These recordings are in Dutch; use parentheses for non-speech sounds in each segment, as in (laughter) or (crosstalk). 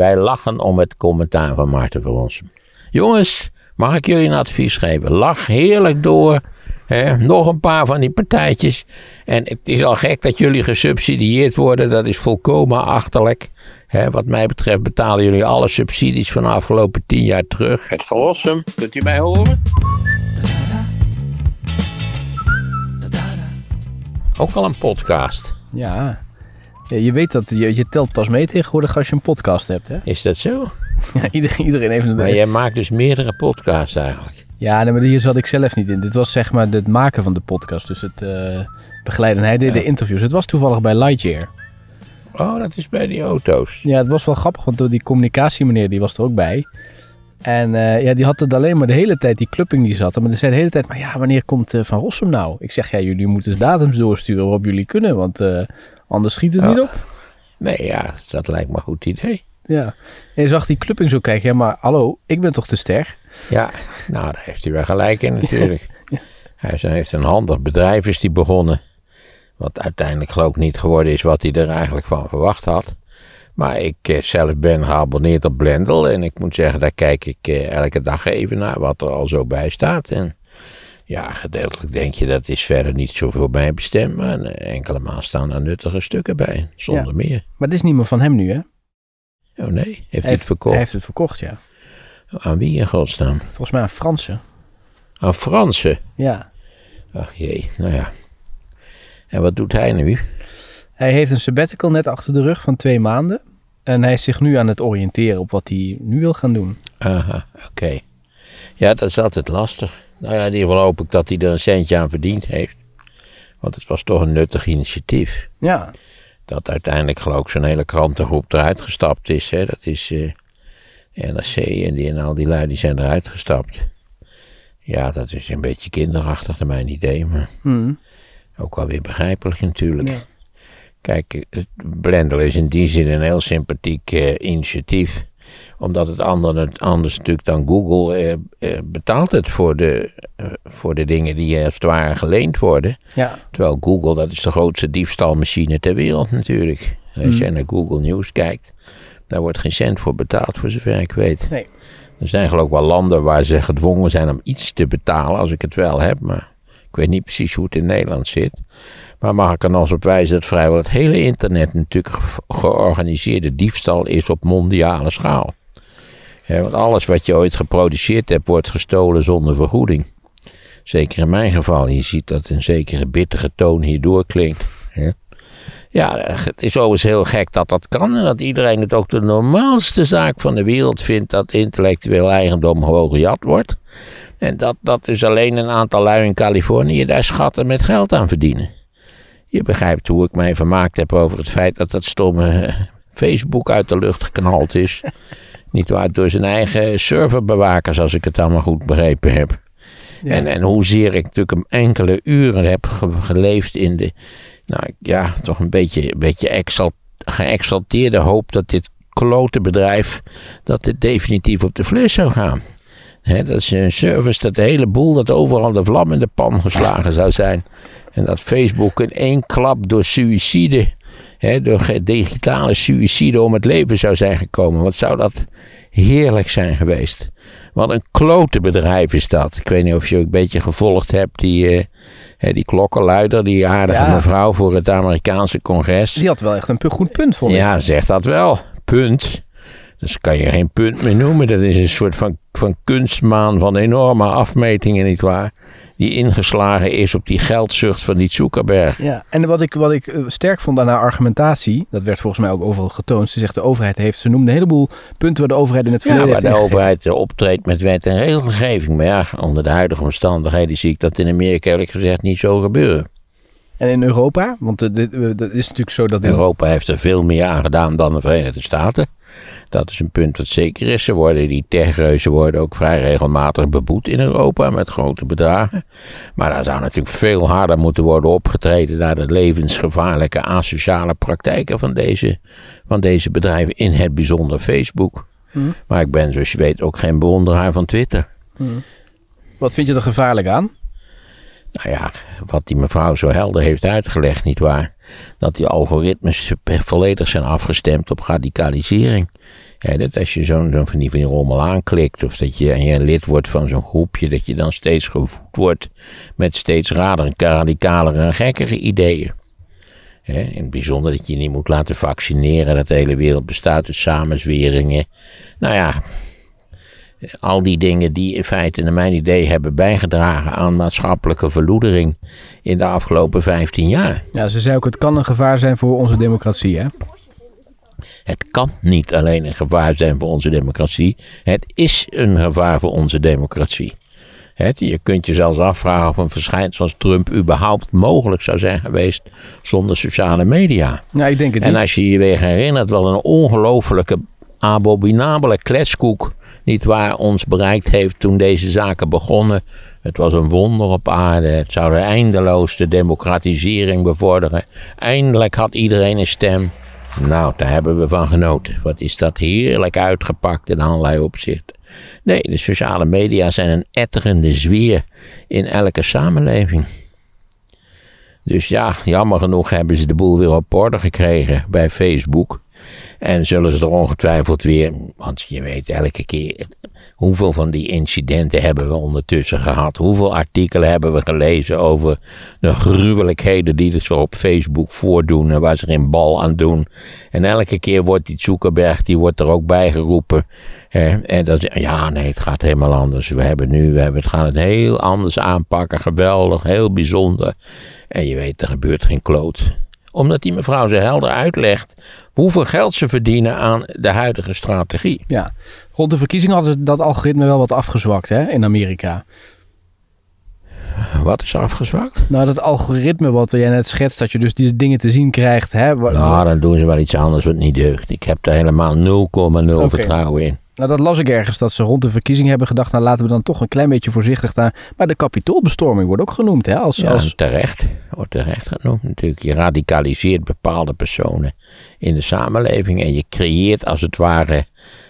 Wij lachen om het commentaar van Maarten van Rossum. Jongens, mag ik jullie een advies geven? Lach heerlijk door. Hè? Nog een paar van die partijtjes. En het is al gek dat jullie gesubsidieerd worden. Dat is volkomen achterlijk. Hè, wat mij betreft betalen jullie alle subsidies van de afgelopen tien jaar terug. Het Rossum, kunt u mij horen? Ook al een podcast. Ja. Ja, je weet dat je, je telt pas mee tegenwoordig als je een podcast hebt, hè? Is dat zo? (laughs) Ja, iedereen, iedereen heeft een... Maar jij maakt dus meerdere podcasts eigenlijk. Ja, nee, maar hier zat ik zelf niet in. Dit was zeg maar het maken van de podcast, dus het eh, begeleiden. En hij deed de interviews. Het was toevallig bij Lightyear. Oh, dat is bij die auto's. Ja, het was wel grappig, want die communicatiemeneer die was er ook bij. En eh, ja, die had het alleen maar de hele tijd, die clubbing die zat. Maar die zei de hele tijd, maar ja, wanneer komt eh, Van Rossum nou? Ik zeg, ja, jullie moeten datums doorsturen waarop jullie kunnen, want anders schiet het niet op. Nee, ja, dat lijkt me een goed idee. Ja. En je zag die clubbing zo kijken, ja, maar hallo, ik ben toch de ster? Ja, nou, daar heeft hij wel gelijk in natuurlijk. (laughs) Hij heeft een handig bedrijf is die begonnen. Wat uiteindelijk geloof ik niet geworden is wat hij er eigenlijk van verwacht had. Maar ik eh, zelf ben geabonneerd op Blendel. En ik moet zeggen, daar kijk ik eh, elke dag even naar wat er al zo bij staat. En ja, gedeeltelijk denk je dat is verder niet zo voor mij bestemd. Maar enkele maal staan er nuttige stukken bij. Zonder Ja. meer. Maar het is niet meer van hem nu, hè? Oh nee, heeft hij Hij het verkocht? Hij heeft het verkocht, ja. Aan wie in godsnaam? Volgens mij een Franse. Aan Fransen. Ja. Ach jee, nou ja. En wat doet hij nu? Hij heeft een sabbatical net achter de rug van twee maanden. En hij is zich nu aan het oriënteren op wat hij nu wil gaan doen. Aha, oké. Ja, dat is altijd lastig. Nou ja, in ieder geval hoop ik dat hij er een centje aan verdiend heeft. Want het was toch een nuttig initiatief. Ja, Dat uiteindelijk geloof ik zo'n hele krantengroep eruit gestapt is. Hè. Dat is eh NRC en, die, en al die lui die zijn eruit gestapt. Ja, dat is een beetje kinderachtig naar mijn idee. Maar hm. ook wel weer begrijpelijk natuurlijk. Ja. Kijk, het Blendel is in die zin een heel sympathiek eh, initiatief. Omdat het andere, anders natuurlijk dan Google eh, eh, betaalt het voor de, eh, voor de dingen die als het ware geleend worden. ja. Terwijl Google, dat is de grootste diefstalmachine ter wereld natuurlijk. Als je naar Google News kijkt, daar wordt geen cent voor betaald voor zover ik weet. Nee. Er zijn geloof ik wel landen waar ze gedwongen zijn om iets te betalen, als ik het wel heb. Maar ik weet niet precies hoe het in Nederland zit. Maar mag ik er nog eens op wijzen dat vrijwel het hele internet natuurlijk ge- georganiseerde diefstal is op mondiale schaal. Want alles wat je ooit geproduceerd hebt, wordt gestolen zonder vergoeding. Zeker in mijn geval. Je ziet dat een zekere bittere toon hier doorklinkt. Ja, het is overigens heel gek dat dat kan. En dat iedereen het ook de normaalste zaak van de wereld vindt dat intellectueel eigendom gewoon gejat wordt. En dat, dat dus alleen een aantal lui in Californië daar schatten met geld aan verdienen. Je begrijpt hoe ik mij vermaakt heb over het feit dat dat stomme eh, Facebook uit de lucht geknald is. Niet waar, door zijn eigen serverbewakers, als ik het allemaal goed begrepen heb. Ja. En, en hoezeer ik natuurlijk een enkele uren heb ge- geleefd in de, nou ja, toch een beetje, een beetje exal, geëxalteerde hoop dat dit klote bedrijf, dat dit definitief op de fles zou gaan. Hè, dat is een service dat de hele boel, dat overal de vlam in de pan geslagen zou zijn. En dat Facebook in één klap door suïcide, hè, door digitale suïcide om het leven zou zijn gekomen. Wat zou dat heerlijk zijn geweest. Wat een klote bedrijf is dat. Ik weet niet of je ook een beetje gevolgd hebt, die, hè, die klokkenluider, die aardige Ja. mevrouw voor het Amerikaanse congres. Die had wel echt een goed punt, vond ik. Ja, zeg dat wel. Punt. Dus kan je geen punt meer noemen. Dat is een soort van, van kunstmaan van enorme afmetingen, nietwaar? Die ingeslagen is op die geldzucht van die Zuckerberg. Ja, en wat ik, wat ik eh, sterk vond aan haar argumentatie, dat werd volgens mij ook overal getoond. Ze zegt de overheid heeft, ze noemde een heleboel punten waar de overheid in het Ja, verleden waar de overheid eh, optreedt met wet en regelgeving. Maar ja, onder de huidige omstandigheden zie ik dat in Amerika eerlijk gezegd niet zo gebeuren. En in Europa, want het eh, dat is natuurlijk zo dat... Europa heeft er veel meer aan gedaan dan de Verenigde Staten. Dat is een punt wat zeker is. Ze worden, die techreuzen worden ook vrij regelmatig beboet in Europa met grote bedragen. Maar daar zou natuurlijk veel harder moeten worden opgetreden naar de levensgevaarlijke asociale praktijken van deze, van deze bedrijven, in het bijzonder Facebook. Maar ik ben, zoals je weet, ook geen bewonderaar van Twitter. Wat vind je er gevaarlijk aan? Nou ja, wat die mevrouw zo helder heeft uitgelegd, nietwaar? Dat die algoritmes volledig zijn afgestemd op radicalisering. Ja, dat als je zo'n zo van, die, van die rommel aanklikt, of dat je, en je lid wordt van zo'n groepje, dat je dan steeds gevoed wordt met steeds radicalere en gekkere ideeën. in het bijzonder dat je je niet moet laten vaccineren, dat de hele wereld bestaat uit samenzweringen. Nou ja, al die dingen die in feite, naar mijn idee, hebben bijgedragen aan maatschappelijke verloedering in de afgelopen 15 jaar. Ja, ze zei ook, het kan een gevaar zijn voor onze democratie, hè? Het kan niet alleen een gevaar zijn voor onze democratie, het is een gevaar voor onze democratie. je kunt je zelfs afvragen of een verschijnsel als Trump überhaupt mogelijk zou zijn geweest zonder sociale media. Ja, ik denk het en als je je weer herinnert, wel een ongelofelijke abominabele kletskoek niet waar ons bereikt heeft toen deze zaken begonnen. Het was een wonder op aarde. Het zou de eindeloosste democratisering bevorderen. Eindelijk had iedereen een stem. Nou, daar hebben we van genoten. Wat is dat heerlijk uitgepakt in allerlei opzichten. Nee, de sociale media zijn een etterende zweer in elke samenleving. Dus ja, jammer genoeg hebben ze de boel weer op orde gekregen bij Facebook. En zullen ze er ongetwijfeld weer, want je weet elke keer hoeveel van die incidenten hebben we ondertussen gehad. Hoeveel artikelen hebben we gelezen over de gruwelijkheden die ze op Facebook voordoen en waar ze geen bal aan doen. En elke keer wordt die Zuckerberg, die wordt er ook bij geroepen. Hè? En dat, ja, nee, het gaat helemaal anders. We hebben nu, we hebben, het gaan het heel anders aanpakken. Geweldig, heel bijzonder. En je weet, er gebeurt geen kloot omdat die mevrouw ze helder uitlegt hoeveel geld ze verdienen aan de huidige strategie. Ja, rond de verkiezingen hadden ze dat algoritme wel wat afgezwakt hè, in Amerika. Wat is afgezwakt? Nou, dat algoritme wat jij net schetst, dat je dus die dingen te zien krijgt. Hè, nou, dan doen ze wel iets anders wat niet deugt. Ik heb daar helemaal 0,0 vertrouwen in. Nou, dat las ik ergens, dat ze rond de verkiezingen hebben gedacht... nou, laten we dan toch een klein beetje voorzichtig staan. Maar de kapitoolbestorming wordt ook genoemd, hè? Als, ja, als... terecht. Wordt terecht genoemd natuurlijk. Je radicaliseert bepaalde personen in de samenleving... en je creëert als het ware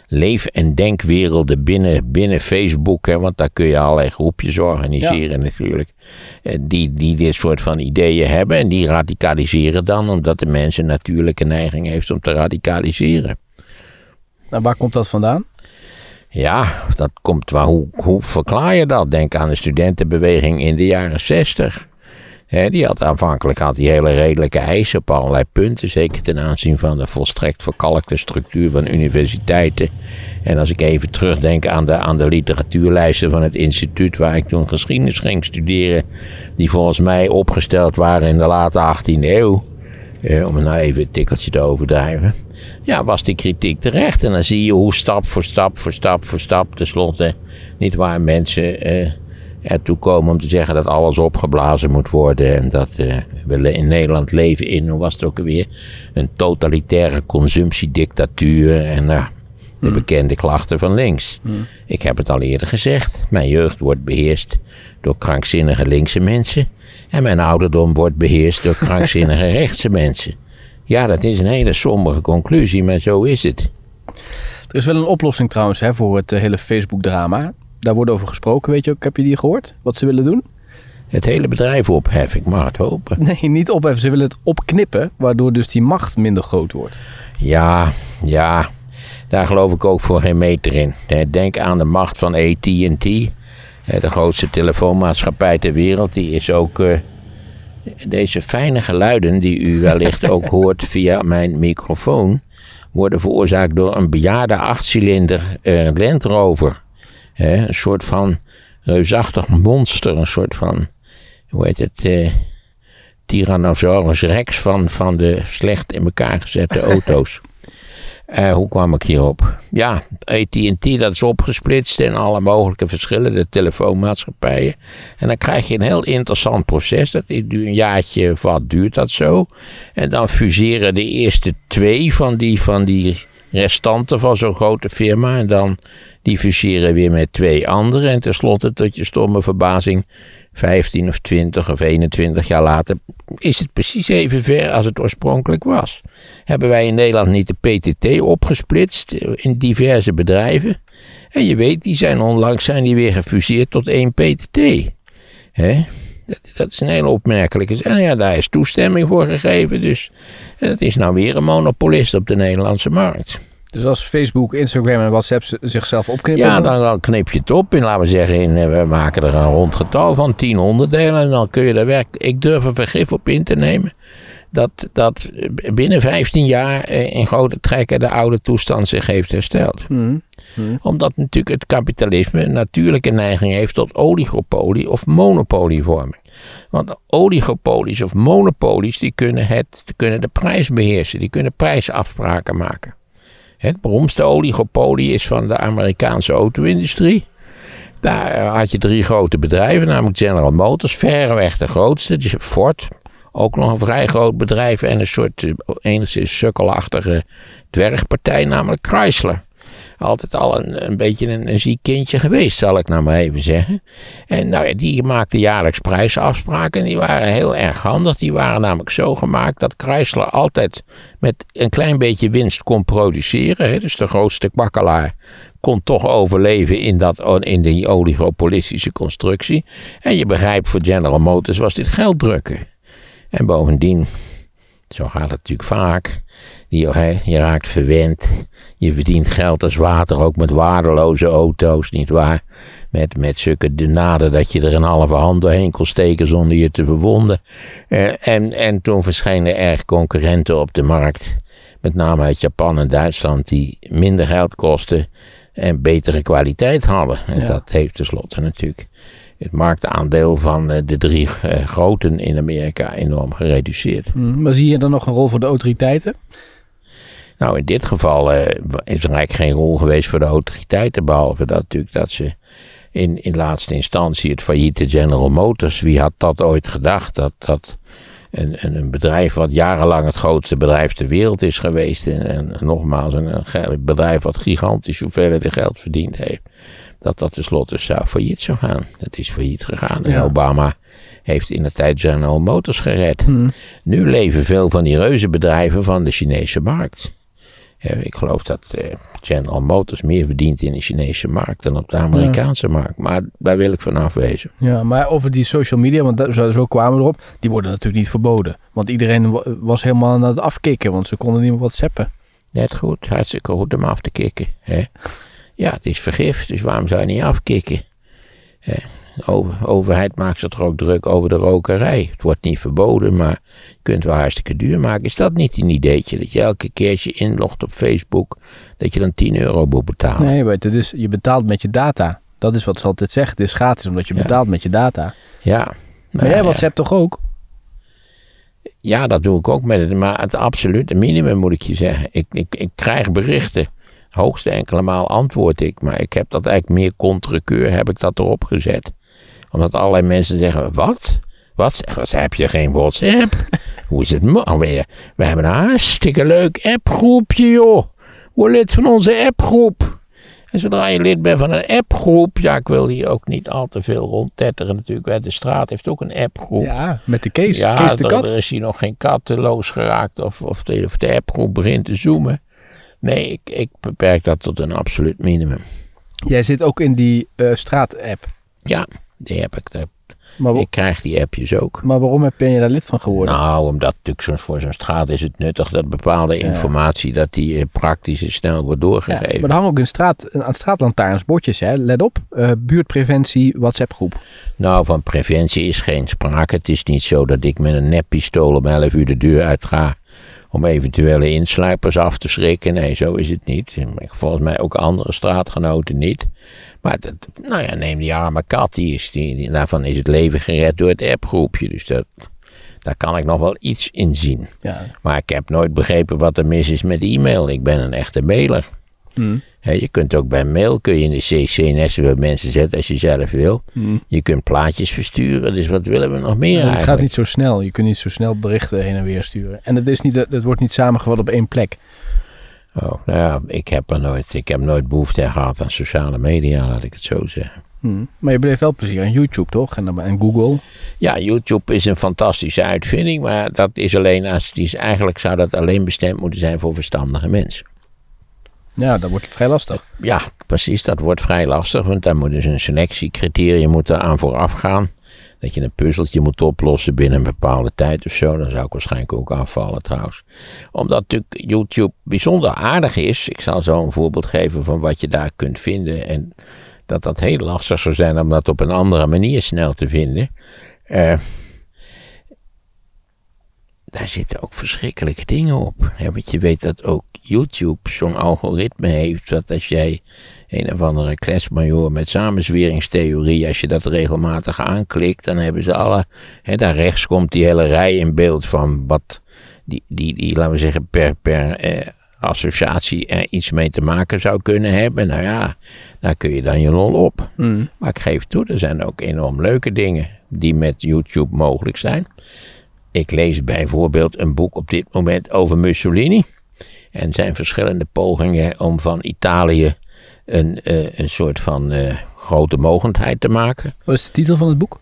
leef- en denkwerelden binnen, binnen Facebook. Hè, want daar kun je allerlei groepjes organiseren natuurlijk. Eh, die, die dit soort van ideeën hebben. En die radicaliseren dan omdat de mensen natuurlijke neiging heeft om te radicaliseren. Nou, waar komt dat vandaan? Ja, dat komt waar. Hoe, hoe verklaar je dat? Denk aan de studentenbeweging in de jaren zestig. die had aanvankelijk had die hele redelijke eisen op allerlei punten. Zeker ten aanzien van de volstrekt verkalkte structuur van universiteiten. En als ik even terugdenk aan de, aan de literatuurlijsten van het instituut waar ik toen geschiedenis ging studeren. Die volgens mij opgesteld waren in de late 18e eeuw. Eh, om het nou even een tikkeltje te overdrijven. Ja, was die kritiek terecht. En dan zie je hoe stap voor stap voor stap voor stap tenslotte niet waar mensen eh, ertoe komen om te zeggen dat alles opgeblazen moet worden. En dat eh, we in Nederland leven in, hoe was het ook alweer, een totalitaire consumptiedictatuur. En nou, de hmm. bekende klachten van links. Hmm. Ik heb het al eerder gezegd. Mijn jeugd wordt beheerst door krankzinnige linkse mensen. En mijn ouderdom wordt beheerst door krankzinnige (laughs) rechtse mensen. Ja, dat is een hele sombere conclusie, maar zo is het. Er is wel een oplossing trouwens hè, voor het eh, hele Facebook-drama. Daar wordt over gesproken, weet je ook. Heb je die gehoord? Wat ze willen doen? Het hele bedrijf opheffen, ik mag het hopen. (laughs) Nee, niet opheffen. Ze willen het opknippen, waardoor dus die macht minder groot wordt. Ja, ja. Daar geloof ik ook voor geen meter in. Denk aan de macht van AT&T. De grootste telefoonmaatschappij ter wereld. Die is ook... Uh, deze fijne geluiden die u wellicht ook (laughs) hoort via mijn microfoon... worden veroorzaakt door een bejaarde achtcilinder uh, Land Rover. een soort van reusachtig monster. Een soort van... Hoe heet het... Uh, Tyrannosaurus Rex van, van de slecht in elkaar gezette (laughs) auto's. Uh, hoe kwam ik hierop? Ja, AT&T dat is opgesplitst in alle mogelijke verschillende telefoonmaatschappijen. En dan krijg je een heel interessant proces. Dat duurt een jaartje wat duurt dat zo. En dan fuseren de eerste twee van die, van die restanten van zo'n grote firma. En dan die weer met twee andere. En tenslotte, tot je stomme verbazing, 15 of 20 of 21 jaar later is het precies even ver als het oorspronkelijk was. Hebben wij in Nederland niet de PTT opgesplitst in diverse bedrijven? En je weet, die zijn onlangs zijn die weer gefuseerd tot één PTT. Dat, dat is een hele opmerkelijke. En ja, daar is toestemming voor gegeven. Dus het is nou weer een monopolist op de Nederlandse markt. Dus als Facebook, Instagram en WhatsApp zichzelf opknippen... Ja, dan, dan knip je het op in, laten we zeggen, in, eh, we maken er een rond getal van 10 onderdelen. En dan kun je er werk. Ik durf er vergif op in te nemen. Dat, dat binnen 15 jaar eh, in grote trekken de oude toestand zich heeft hersteld. Mhm. Omdat natuurlijk het kapitalisme een natuurlijke neiging heeft tot oligopolie of monopolievorming. Want oligopolies of monopolies die kunnen, het, kunnen de prijs beheersen, die kunnen prijsafspraken maken. Het beroemdste oligopolie is van de Amerikaanse auto-industrie. Daar had je drie grote bedrijven, namelijk General Motors, verreweg de grootste, dus Ford, ook nog een vrij groot bedrijf en een soort eh, enigszins sukkelachtige dwergpartij, namelijk Chrysler. Altijd al een, een beetje een, een ziek kindje geweest, zal ik nou maar even zeggen. En nou ja, die maakten jaarlijks prijsafspraken en die waren heel erg handig. Die waren namelijk zo gemaakt dat Chrysler altijd met een klein beetje winst kon produceren. Hè. Dus de grootste kwakkelaar kon toch overleven in, dat, in die oligopolistische constructie. En je begrijpt, voor General Motors was dit geld drukken. En bovendien, zo gaat het natuurlijk vaak. Je, hè, je raakt verwend. Je verdient geld als water, ook met waardeloze auto's, nietwaar? Met, met zulke denaden dat je er een halve hand doorheen kon steken zonder je te verwonden. Eh, en, en toen verschenen er concurrenten op de markt. Met name uit Japan en Duitsland, die minder geld kosten en betere kwaliteit hadden. En Ja. dat heeft tenslotte natuurlijk het marktaandeel van eh, de drie eh, groten in Amerika enorm gereduceerd. Mhm. Maar zie je dan nog een rol voor de autoriteiten? Nou, in dit geval eh, is er eigenlijk geen rol geweest voor de autoriteiten, behalve dat natuurlijk dat ze in, in laatste instantie het failliete General Motors, wie had dat ooit gedacht, dat dat een, een, bedrijf wat jarenlang het grootste bedrijf ter wereld is geweest, en, en nogmaals een, bedrijf wat gigantisch hoeveelheden geld verdiend heeft, dat dat tenslotte zou failliet zou gaan. Het is failliet gegaan en Ja. Obama heeft in de tijd General Motors gered. Mhm. Nu leven veel van die reuzenbedrijven van de Chinese markt. Ja, ik geloof dat eh, General Motors meer verdient in de Chinese markt dan op de Amerikaanse markt. Maar daar wil ik van afwezen. Ja, maar over die social media, want zo, kwamen we erop, die worden natuurlijk niet verboden. Want iedereen wa- was helemaal aan het afkicken, want ze konden niet meer whatsappen. Net goed, hartstikke goed om af te kicken. Hè? Ja, het is vergif, dus waarom zou je niet afkicken? Hè? De over- overheid maakt zich toch ook druk over de rokerij. Het wordt niet verboden, maar je kunt wel hartstikke duur maken. Is dat niet een ideetje? Dat je elke keer als je inlogt op Facebook, dat je dan 10 euro moet betalen? Nee, weet je, dus je betaalt met je data. Dat is wat ze altijd zeggen. Het is gratis omdat je Ja. betaalt met je data. Ja. Maar Nou jij ja. WhatsApp toch ook? Ja, dat doe ik ook met het, maar het absolute minimum moet ik je zeggen. Ik, ik, ik krijg berichten. Hoogste enkele maal antwoord ik, maar ik heb dat eigenlijk meer contrekeur heb ik dat erop gezet. Omdat allerlei mensen zeggen, wat? Wat? Wat heb je geen WhatsApp? (laughs) Hoe is het mo- weer? We hebben een hartstikke leuk appgroepje, joh. Word lid van onze appgroep. En zodra je lid bent van een appgroep, ja, ik wil hier ook niet al te veel rondtetteren natuurlijk. De straat heeft ook een appgroep. Ja, met de Kees. Ja, Kees de er, kat. er is hier nog geen kat losgeraakt of, of, de, of de appgroep begint te zoomen. Nee, ik, ik beperk dat tot een absoluut minimum. Jij zit ook in die eh, straat-app. Ja, die heb ik. Maar, wa- Ik krijg die appjes ook. maar waarom ben je daar lid van geworden? Nou, omdat natuurlijk zo, voor zo'n straat is het nuttig dat bepaalde informatie dat die eh, praktisch en snel wordt ja, doorgegeven. maar er hangen ook in straat, aan straatlantaarns bordjes, hè? let op. eh, buurtpreventie WhatsApp groep. Nou, van preventie is geen sprake. Het is niet zo dat ik met een neppistool om 11 uur de deur uit ga om eventuele insluipers af te schrikken. Nee, zo is het niet. Volgens mij ook andere straatgenoten niet. Maar dat, nou ja, neem die arme kat, die is, die, daarvan is het leven gered door het appgroepje. Dus dat, daar kan ik nog wel iets in zien. Ja. Maar ik heb nooit begrepen wat er mis is met e-mail. Ik ben een echte mailer. Hm. Hè, je kunt ook bij mail kun je in de CC net zoveel mensen zetten als je zelf wil. Hm. Je kunt plaatjes versturen, dus wat willen we nog meer Ja, het eigenlijk? gaat niet zo snel. Je kunt niet zo snel berichten heen en weer sturen. En het, is niet, het wordt niet samengevat op één plek. Oh, nou ja, ik heb er nooit, ik heb nooit behoefte gehad aan sociale media, laat ik het zo zeggen. Hm. Maar je beleeft wel plezier aan YouTube, toch? En, en Google. Ja, YouTube is een fantastische uitvinding, maar dat is alleen als, die is, eigenlijk zou dat alleen bestemd moeten zijn voor verstandige mensen. Ja, dat wordt vrij lastig. Ja, precies, dat wordt vrij lastig, want daar moet dus een selectiecriterium moet aan vooraf gaan. Dat je een puzzeltje moet oplossen binnen een bepaalde tijd of zo. Dan zou ik waarschijnlijk ook afvallen trouwens. Omdat natuurlijk YouTube bijzonder aardig is. Ik zal zo een voorbeeld geven van wat je daar kunt vinden. En dat dat heel lastig zou zijn om dat op een andere manier snel te vinden. Eh, daar zitten ook verschrikkelijke dingen op. want je weet dat ook YouTube zo'n algoritme heeft. Dat als jij een of andere kletsmajor met samenzweringstheorie, als je dat regelmatig aanklikt, dan hebben ze alle. Hè, daar rechts komt die hele rij in beeld van wat die, die, die laten we zeggen, per, per eh, associatie er iets mee te maken zou kunnen hebben. Nou ja, daar kun je dan je lol op. Mm. Maar ik geef toe, er zijn ook enorm leuke dingen die met YouTube mogelijk zijn. Ik lees bijvoorbeeld een boek op dit moment over Mussolini. En zijn verschillende pogingen om van Italië een, uh, een soort van uh, grote mogendheid te maken. Wat is de titel van het boek?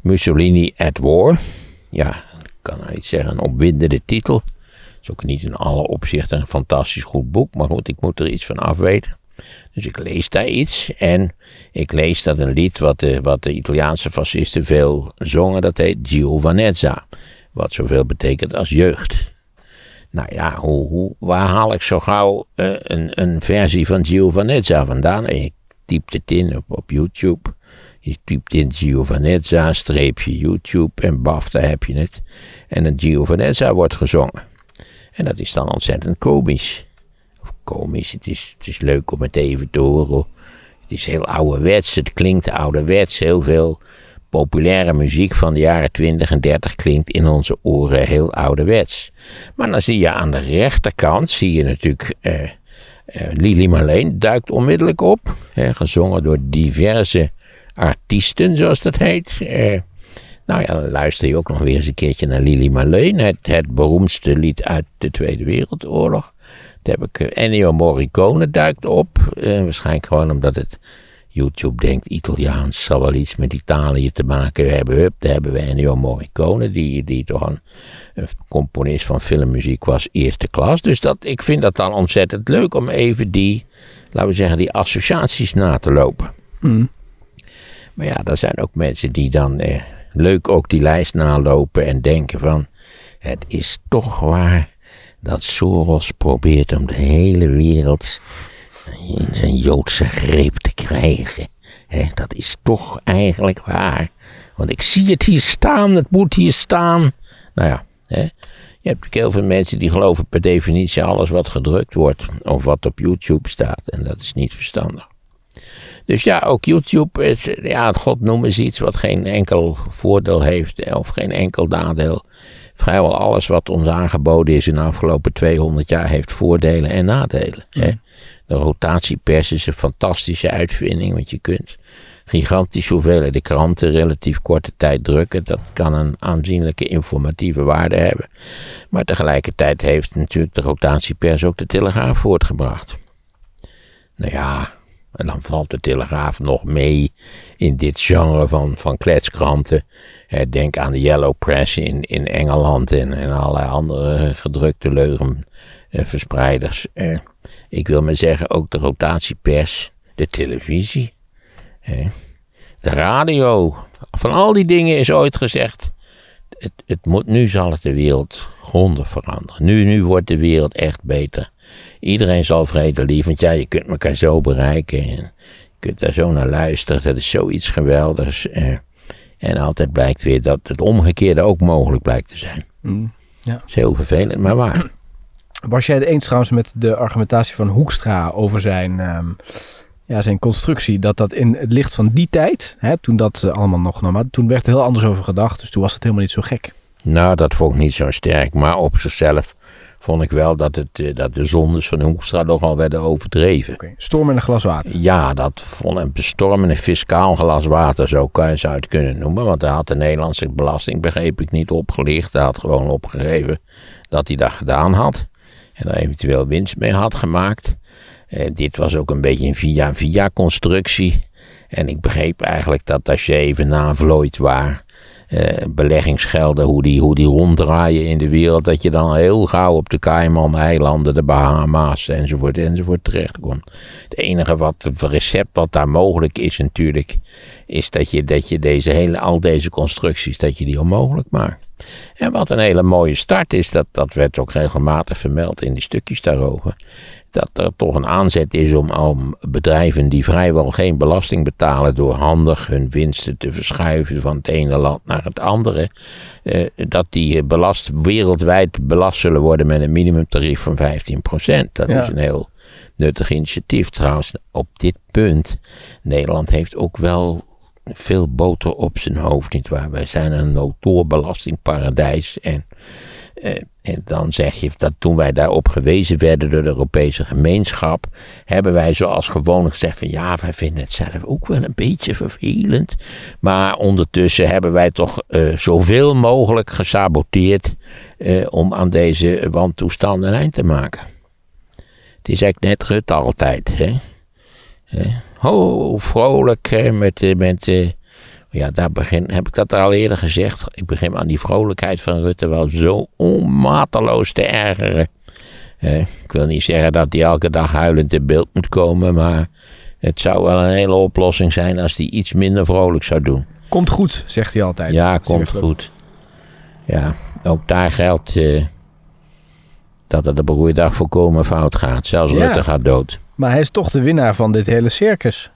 Mussolini at War. Ja, ik kan nou niet zeggen, een opwindende titel. Het is ook niet in alle opzichten een fantastisch goed boek, maar goed, ik moet er iets van afweten. Dus ik lees daar iets en ik lees dat een lied wat de, wat de Italiaanse fascisten veel zongen, dat heet Giovanezza. Wat zoveel betekent als jeugd. Nou ja, hoe, hoe, waar haal ik zo gauw uh, een, een versie van Giovanezza vandaan? Ik typt het in op, op YouTube. Je typt in Giovanezza, streepje YouTube en baf, daar heb je het. En een Giovanezza wordt gezongen. En dat is dan ontzettend komisch komisch. Het is, het is leuk om het even te horen. Het is heel ouderwets. Het klinkt ouderwets. Heel veel populaire muziek van de jaren 20 en 30 klinkt in onze oren heel ouderwets. Maar dan zie je aan de rechterkant, zie je natuurlijk... Uh, uh, Lili Marleen duikt onmiddellijk op. gezongen door diverse artiesten, zoals dat heet. Uh, nou ja, dan luister je ook nog weer eens een keertje naar Lili Marleen. Het, het beroemdste lied uit de Tweede Wereldoorlog. Daar heb ik eh, Ennio Morricone duikt op. Uh, waarschijnlijk gewoon omdat het YouTube denkt Italiaans zal wel iets met Italië te maken hebben. Hup, daar hebben we Ennio Morricone, die, die toch een, een, componist van filmmuziek was, eerste klas. Dus dat, ik vind dat dan ontzettend leuk om even die, laten we zeggen, die associaties na te lopen. Mm. Maar ja, er zijn ook mensen die dan eh, leuk ook die lijst nalopen en denken van, het is toch waar dat Soros probeert om de hele wereld in zijn Joodse greep te krijgen. dat is toch eigenlijk waar. Want ik zie het hier staan, het moet hier staan. Nou ja, je hebt natuurlijk heel veel mensen die geloven per definitie alles wat gedrukt wordt. Of wat op YouTube staat. En dat is niet verstandig. Dus ja, ook YouTube, is, ja, God noemen iets wat geen enkel voordeel heeft. Of geen enkel nadeel vrijwel alles wat ons aangeboden is in de afgelopen 200 jaar heeft voordelen en nadelen. Hè? De rotatiepers is een fantastische uitvinding, want je kunt gigantisch hoeveelheden kranten relatief korte tijd drukken. Dat kan een aanzienlijke informatieve waarde hebben. Maar tegelijkertijd heeft natuurlijk de rotatiepers ook de telegraaf voortgebracht. Nou ja, en dan valt de Telegraaf nog mee in dit genre van, van kletskranten. denk aan de Yellow Press in, in Engeland en, en allerlei andere gedrukte leugenverspreiders. Eh, ik wil maar zeggen, ook de rotatiepers, de televisie, de radio. Van al die dingen is ooit gezegd, het, het moet, nu zal het de wereld grondig veranderen. Nu, nu wordt de wereld echt beter. Iedereen zal vredelief, want ja, je kunt elkaar zo bereiken. En je kunt daar zo naar luisteren. Dat is zoiets geweldigs. Eh, en altijd blijkt weer dat het omgekeerde ook mogelijk blijkt te zijn. Mm, ja. Dat is heel vervelend, maar waar. Was jij het eens trouwens met de argumentatie van Hoekstra over zijn, ehm, ja, zijn constructie? Dat dat in het licht van die tijd, hè, toen dat eh, allemaal nog normaal, toen werd er heel anders over gedacht. Dus toen was het helemaal niet zo gek. Nou, dat vond ik niet zo sterk. Maar op zichzelf vond ik wel dat, het, eh, dat de zondes van Hoekstra nogal werden overdreven. Okay. Storm in een glas water. Ja, dat vond een storm in een fiscaal glas water, zo kan je het kunnen noemen. Want hij had de Nederlandse belasting, begreep ik, niet opgelicht. Hij had gewoon opgegeven dat hij dat gedaan had. En daar eventueel winst mee had gemaakt. En dit was ook een beetje een via-via constructie. En ik begreep eigenlijk dat als je even na Vlooid waar eh, beleggingsgelden, hoe die, hoe die ronddraaien in de wereld, dat je dan heel gauw op de Cayman-eilanden, de Bahama's enzovoort enzovoort terechtkomt. Het enige wat, het recept wat daar mogelijk is natuurlijk, is dat je, dat je deze hele, al deze constructies, dat je die onmogelijk maakt. En wat een hele mooie start is, dat, dat werd ook regelmatig vermeld in die stukjes daarover dat er toch een aanzet is om, om bedrijven die vrijwel geen belasting betalen door handig hun winsten te verschuiven van het ene land naar het andere, eh, dat die belast, wereldwijd belast zullen worden met een minimumtarief van 15%. Dat is een heel nuttig initiatief. Trouwens, op dit punt, Nederland heeft ook wel veel boter op zijn hoofd, nietwaar? Wij zijn een notoor belastingparadijs en eh, en dan zeg je dat toen wij daarop gewezen werden door de Europese gemeenschap, hebben wij zoals gewoonlijk gezegd van ja, wij vinden het zelf ook wel een beetje vervelend. Maar ondertussen hebben wij toch uh, zoveel mogelijk gesaboteerd uh, om aan deze wantoestanden een eind te maken. Het is eigenlijk net Rutte altijd. Hè? Ho, vrolijk met, met ja, daar begin, heb ik dat al eerder gezegd. Ik begin aan die vrolijkheid van Rutte wel zo onmateloos te ergeren. Eh, ik wil niet zeggen dat hij elke dag huilend in beeld moet komen, maar het zou wel een hele oplossing zijn als hij iets minder vrolijk zou doen. Komt goed, zegt hij altijd. Ja, komt goed. Ja, ook daar geldt uh, dat het de beroeidag volkomen fout gaat. Zelfs Rutte gaat dood. Maar hij is toch de winnaar van dit hele circus.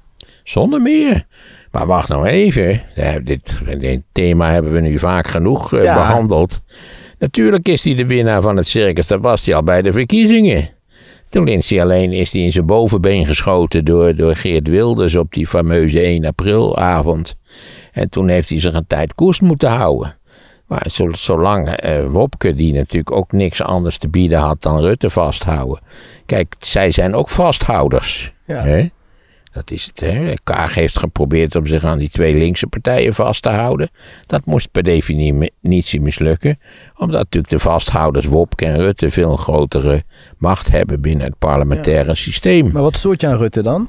Zonder meer. Maar wacht nou even. Dit, dit thema hebben we nu vaak genoeg uh, behandeld. Natuurlijk is hij de winnaar van het circus. Dat was hij al bij de verkiezingen. Toen is hij alleen is hij in zijn bovenbeen geschoten door, door Geert Wilders op die fameuze 1 april avond. En toen heeft hij zich een tijd koers moeten houden. Maar zolang uh, Wopke, die natuurlijk ook niks anders te bieden had dan Rutte vasthouden. Kijk, zij zijn ook vasthouders. Ja. Hè? Dat is het, hè. Kaag heeft geprobeerd om zich aan die twee linkse partijen vast te houden. Dat moest per definitie mislukken, omdat natuurlijk de vasthouders Wopke en Rutte veel grotere macht hebben binnen het parlementaire systeem. Maar wat stoort je aan Rutte dan?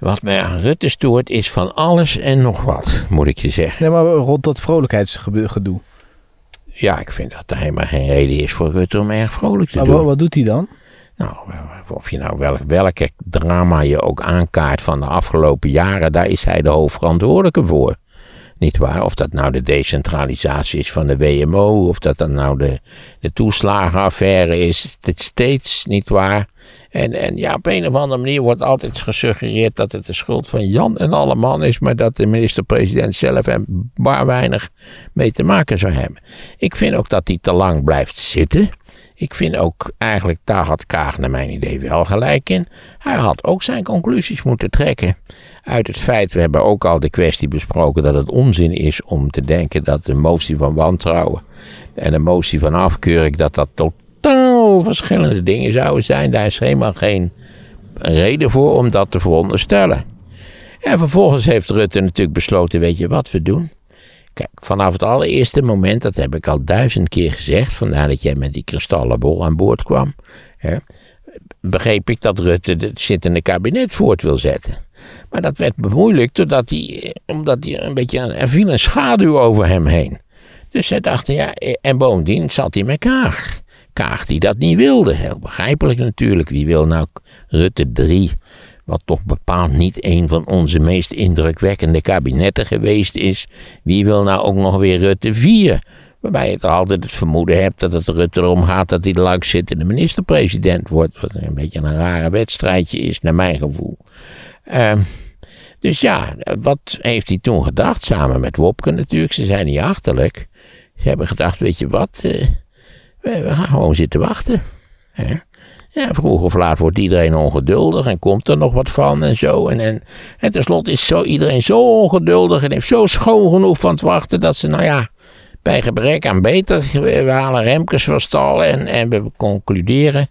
Wat mij aan Rutte stoort is van alles en nog wat, moet ik je zeggen. Nee, maar rond dat vrolijkheidsgedoe. Ja, ik vind dat er helemaal geen reden is voor Rutte om erg vrolijk te maar doen. Wat doet hij dan? Nou, of je nou wel, welke drama je ook aankaart van de afgelopen jaren, daar is hij de hoofdverantwoordelijke voor. Niet waar? Of dat nou de decentralisatie is van de WMO, of dat dan nou de, de toeslagenaffaire is, het steeds niet waar. En, en ja, op een of andere manier wordt altijd gesuggereerd dat het de schuld van Jan en alle man is, maar dat de minister-president zelf er bar weinig mee te maken zou hebben. Ik vind ook dat hij te lang blijft zitten. Ik vind ook eigenlijk, daar had Kaag naar mijn idee wel gelijk in. Hij had ook zijn conclusies moeten trekken. Uit het feit, we hebben ook al de kwestie besproken dat het onzin is om te denken dat de motie van wantrouwen en de motie van afkeuring, dat dat totaal verschillende dingen zouden zijn. Daar is helemaal geen reden voor om dat te veronderstellen. En vervolgens heeft Rutte natuurlijk besloten, weet je wat we doen? Kijk, vanaf het allereerste moment, dat heb ik al duizend keer gezegd, vandaar dat jij met die kristallenbol aan boord kwam, hè, begreep ik dat Rutte het zittende kabinet voort wil zetten. Maar dat werd bemoeilijkt doordat hij, omdat hij een beetje, er viel een schaduw over hem heen. Dus zij dachten, ja, en bovendien zat hij met Kaag. Kaag die dat niet wilde, heel begrijpelijk natuurlijk. Wie wil nou Rutte 3 wat toch bepaald niet een van onze meest indrukwekkende kabinetten geweest is. Wie wil nou ook nog weer Rutte 4? Waarbij je altijd het vermoeden hebt dat het Rutte erom gaat dat hij de langzittende minister-president wordt. Wat een beetje een rare wedstrijdje is, naar mijn gevoel. Uh, dus ja, wat heeft hij toen gedacht? Samen met Wopke natuurlijk, ze zijn niet achterlijk. Ze hebben gedacht, weet je wat, uh, we, we, gaan gewoon zitten wachten. Hè? Ja, vroeg of laat wordt iedereen ongeduldig en komt er nog wat van en zo. En, en, en tenslotte is zo, iedereen zo ongeduldig en heeft zo schoon genoeg van het wachten dat ze, nou ja, bij gebrek aan beter, we halen Remkes van en, en we concluderen.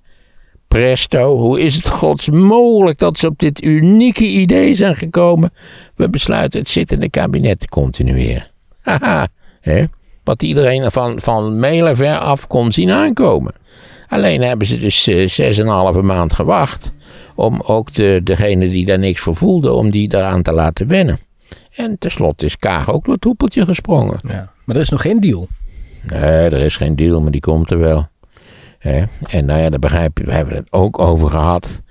Presto, hoe is het gods mogelijk dat ze op dit unieke idee zijn gekomen? We besluiten het zittende kabinet te continueren. Haha, hè? Wat iedereen van, van mijlen ver af kon zien aankomen. Alleen hebben ze dus uh, zes en een halve maand gewacht. Om ook de, degene die daar niks voor voelde, om die daaraan te laten wennen. En tenslotte is Kaag ook door het hoepeltje gesprongen. Ja. Maar er is nog geen deal. Nee, er is geen deal, maar die komt er wel. En nou ja, dat begrijp je, we hebben het ook over gehad.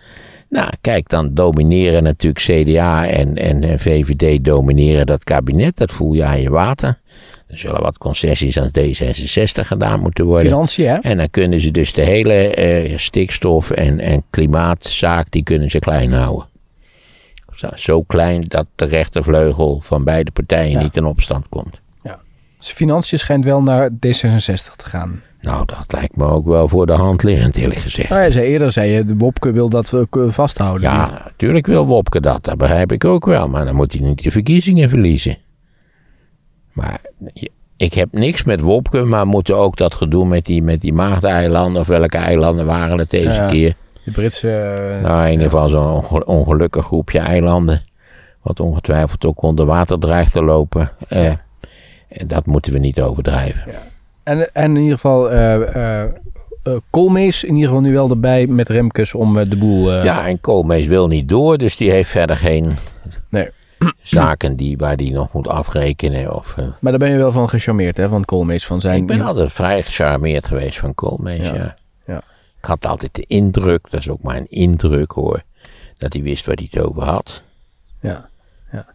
Nou, kijk, dan domineren natuurlijk CDA en, en, en VVD domineren dat kabinet. Dat voel je aan je water. Er zullen wat concessies aan D66 gedaan moeten worden. Financiën, hè? En dan kunnen ze dus de hele eh, stikstof- en, en klimaatzaak, die kunnen ze klein houden. Zo, zo klein dat de rechtervleugel van beide partijen Ja. niet in opstand komt. Dus financiën schijnt wel naar D66 te gaan. Nou, dat lijkt me ook wel voor de hand liggend, eerlijk gezegd. Nou ja, zei eerder zei je, de Wopke wil dat we vasthouden. Ja, natuurlijk wil Wopke dat, dat begrijp ik ook wel. Maar dan moet hij niet de verkiezingen verliezen. Maar ik heb niks met Wopke, maar moeten ook dat gedoe met die, met die Maagdeilanden, of welke eilanden waren het deze Ja. keer? De Britse... eh, Nou, in ieder geval zo'n onge- ongelukkig groepje eilanden. Wat ongetwijfeld ook onder water dreigt te lopen. Eh, en dat moeten we niet overdrijven. En, en in ieder geval, eh, Koolmees in ieder geval nu wel erbij met Remkes om de boel... Ja, en Koolmees wil niet door, dus die heeft verder geen. (clears throat) zaken die, waar die nog moet afrekenen. Of, eh, Maar daar ben je wel van gecharmeerd, hè, van Koolmees. Van zijn ik ben altijd vrij gecharmeerd geweest van Koolmees, Ja. ja. Ja. Ik had altijd de indruk, dat is ook maar een indruk hoor, dat hij wist waar hij het over had. Ja, ja.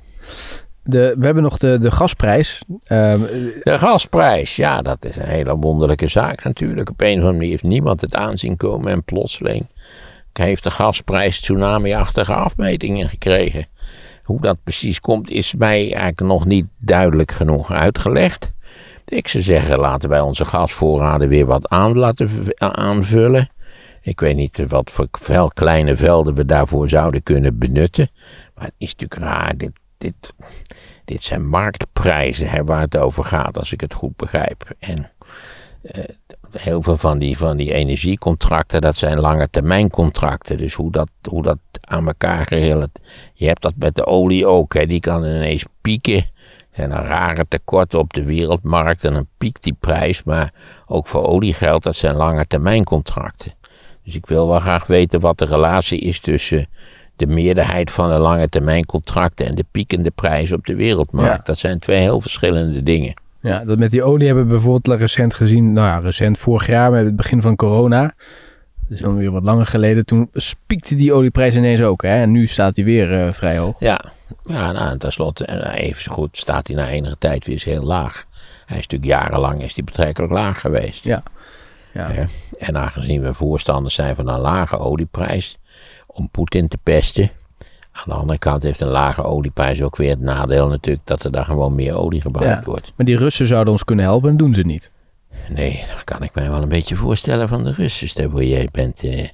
De, we hebben nog de, de gasprijs. Ehm, De gasprijs, ja, dat is een hele wonderlijke zaak natuurlijk. Op een of andere manier heeft niemand het aanzien komen en plotseling heeft de gasprijs tsunami-achtige afmetingen gekregen. Hoe dat precies komt, is mij eigenlijk nog niet duidelijk genoeg uitgelegd. Ik zou zeggen, laten wij onze gasvoorraden weer wat aan laten aanvullen. Ik weet niet wat voor vel, kleine velden we daarvoor zouden kunnen benutten. Maar het is natuurlijk raar. Dit, dit, dit zijn marktprijzen hè, waar het over gaat, als ik het goed begrijp. En eh, heel veel van die, van die energiecontracten, dat zijn lange termijn contracten. Dus hoe dat, hoe dat aan elkaar geheel. Je hebt dat met de olie ook, hè, die kan ineens pieken. Er zijn rare tekorten op de wereldmarkt en dan piekt die prijs. Maar ook voor olie geldt, dat zijn lange termijn contracten. Dus ik wil wel graag weten wat de relatie is tussen de meerderheid van de lange termijn contracten en de piekende prijs op de wereldmarkt. Ja. Dat zijn twee heel verschillende dingen. Ja, dat met die olie hebben we bijvoorbeeld recent gezien. Nou ja, recent vorig jaar met het begin van corona. Dus alweer wat langer geleden. Toen spiekte die olieprijs ineens ook. Hè? En nu staat hij weer eh, vrij hoog. Ja, ja nou, en tenslotte, en even zo goed staat hij na enige tijd weer eens heel laag. Hij is natuurlijk jarenlang is hij betrekkelijk laag geweest. Ja. Ja. En aangezien we voorstanders zijn van een lage olieprijs om Poetin te pesten. Aan de andere kant heeft een lage olieprijs ook weer het nadeel natuurlijk dat er dan gewoon meer olie gebruikt Ja. wordt. Maar die Russen zouden ons kunnen helpen en doen ze niet. Nee, dat kan ik mij wel een beetje voorstellen van de Russen. Stel jij bent, eh,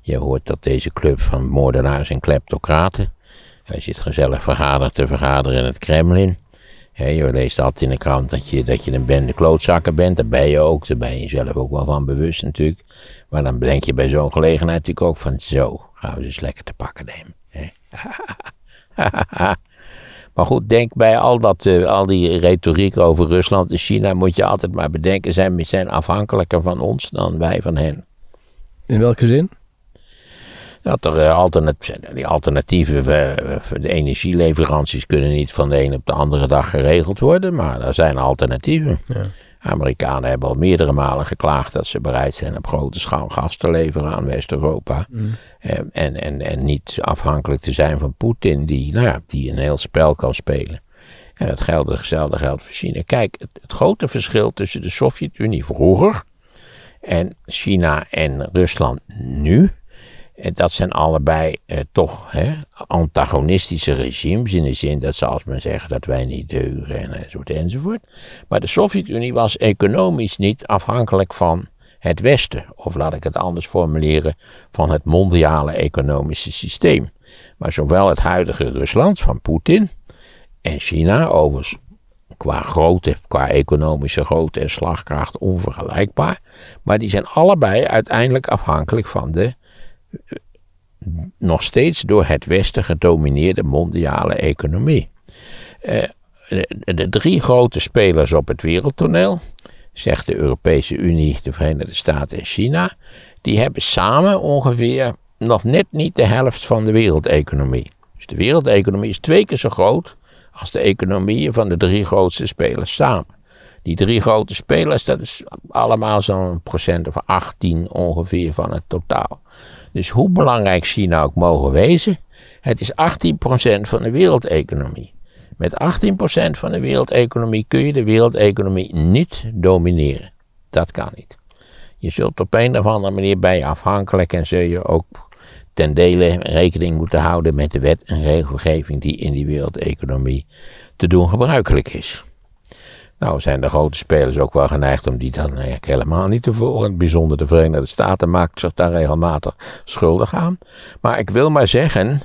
je hoort dat deze club van moordenaars en kleptocraten. Hij zit gezellig vergaderd te vergaderen in het Kremlin. Je leest altijd in de krant dat je, dat je een bende klootzakken bent. Daar ben je ook. Daar ben je zelf ook wel van bewust natuurlijk. Maar dan denk je bij zo'n gelegenheid natuurlijk ook van zo, gaan we ze eens lekker te pakken nemen. (laughs) Maar goed, denk bij al, dat, eh, al die retoriek over Rusland en China moet je altijd maar bedenken, zij zijn afhankelijker van ons dan wij van hen. In welke zin? Dat er eh, alternat, die alternatieve eh, de energieleveranties kunnen niet van de een op de andere dag geregeld worden, maar er zijn alternatieven. Ja. Amerikanen hebben al meerdere malen geklaagd dat ze bereid zijn op grote schaal gas te leveren aan West-Europa. Eh, En, en, en niet afhankelijk te zijn van Poetin, die, nou ja, die een heel spel kan spelen. En dat geldt, hetzelfde geldt voor China. Kijk, het, het grote verschil tussen de Sovjet-Unie vroeger en China en Rusland nu. Dat zijn allebei eh, toch hè, antagonistische regimes. In de zin dat ze als men zeggen dat wij niet deugen en enzovoort enzovoort. Maar de Sovjet-Unie was economisch niet afhankelijk van het Westen. Of laat ik het anders formuleren, van het mondiale economische systeem. Maar zowel het huidige Rusland van Poetin en China, overigens qua grootte, qua economische grootte en slagkracht onvergelijkbaar. Maar die zijn allebei uiteindelijk afhankelijk van de nog steeds door het Westen gedomineerde mondiale economie. Eh, de, de drie grote spelers op het wereldtoneel, zegt de Europese Unie, de Verenigde Staten en China, die hebben samen ongeveer nog net niet de helft van de wereldeconomie. Dus de wereldeconomie is twee keer zo groot als de economieën van de drie grootste spelers samen. Die drie grote spelers, dat is allemaal zo'n procent of 18 ongeveer van het totaal. Dus hoe belangrijk China ook mogen wezen, het is 18% van de wereldeconomie. Met 18% van de wereldeconomie kun je de wereldeconomie niet domineren. Dat kan niet. Je zult op een of andere manier bij je afhankelijk en zul je ook ten dele rekening moeten houden met de wet en regelgeving die in die wereldeconomie te doen gebruikelijk is. Nou zijn de grote spelers ook wel geneigd om die dan eigenlijk helemaal niet te volgen. Bijzonder de Verenigde Staten maakt zich daar regelmatig schuldig aan. Maar ik wil maar zeggen,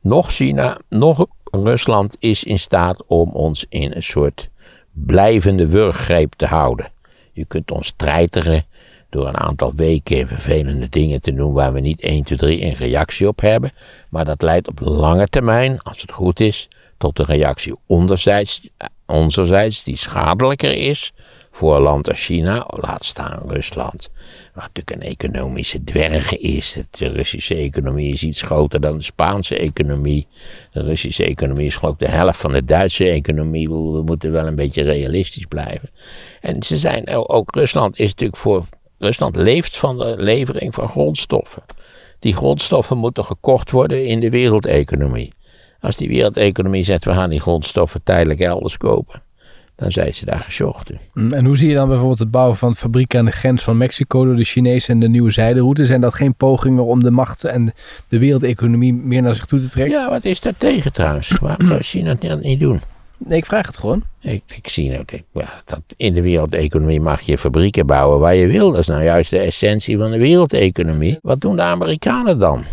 nog China, nog Rusland is in staat om ons in een soort blijvende wurggreep te houden. Je kunt ons treiteren door een aantal weken vervelende dingen te doen waar we niet 1, 2, 3 een reactie op hebben. Maar dat leidt op lange termijn, als het goed is, tot een reactie onderzijds, onzerzijds die schadelijker is voor een land als China, laat staan Rusland. Wat natuurlijk een economische dwerg is. De Russische economie is iets groter dan de Spaanse economie. De Russische economie is geloof ik de helft van de Duitse economie. We moeten wel een beetje realistisch blijven. En ze zijn, ook Rusland is natuurlijk voor. Rusland leeft van de levering van grondstoffen. Die grondstoffen moeten gekocht worden in de wereldeconomie. Als die wereldeconomie zegt, we gaan die grondstoffen tijdelijk elders kopen, dan zijn ze daar gesjocht. Mm, en hoe zie je dan bijvoorbeeld het bouwen van fabrieken aan de grens van Mexico door de Chinezen en de nieuwe zijderoute? Zijn dat geen pogingen om de macht en de wereldeconomie meer naar zich toe te trekken? Ja, wat is daar tegen trouwens? Waarom zou China dat niet doen? Nee, ik vraag het gewoon. Ik, ik zie nou, dat in de wereldeconomie mag je fabrieken bouwen waar je wil. Dat is nou juist de essentie van de wereldeconomie. Wat doen de Amerikanen dan?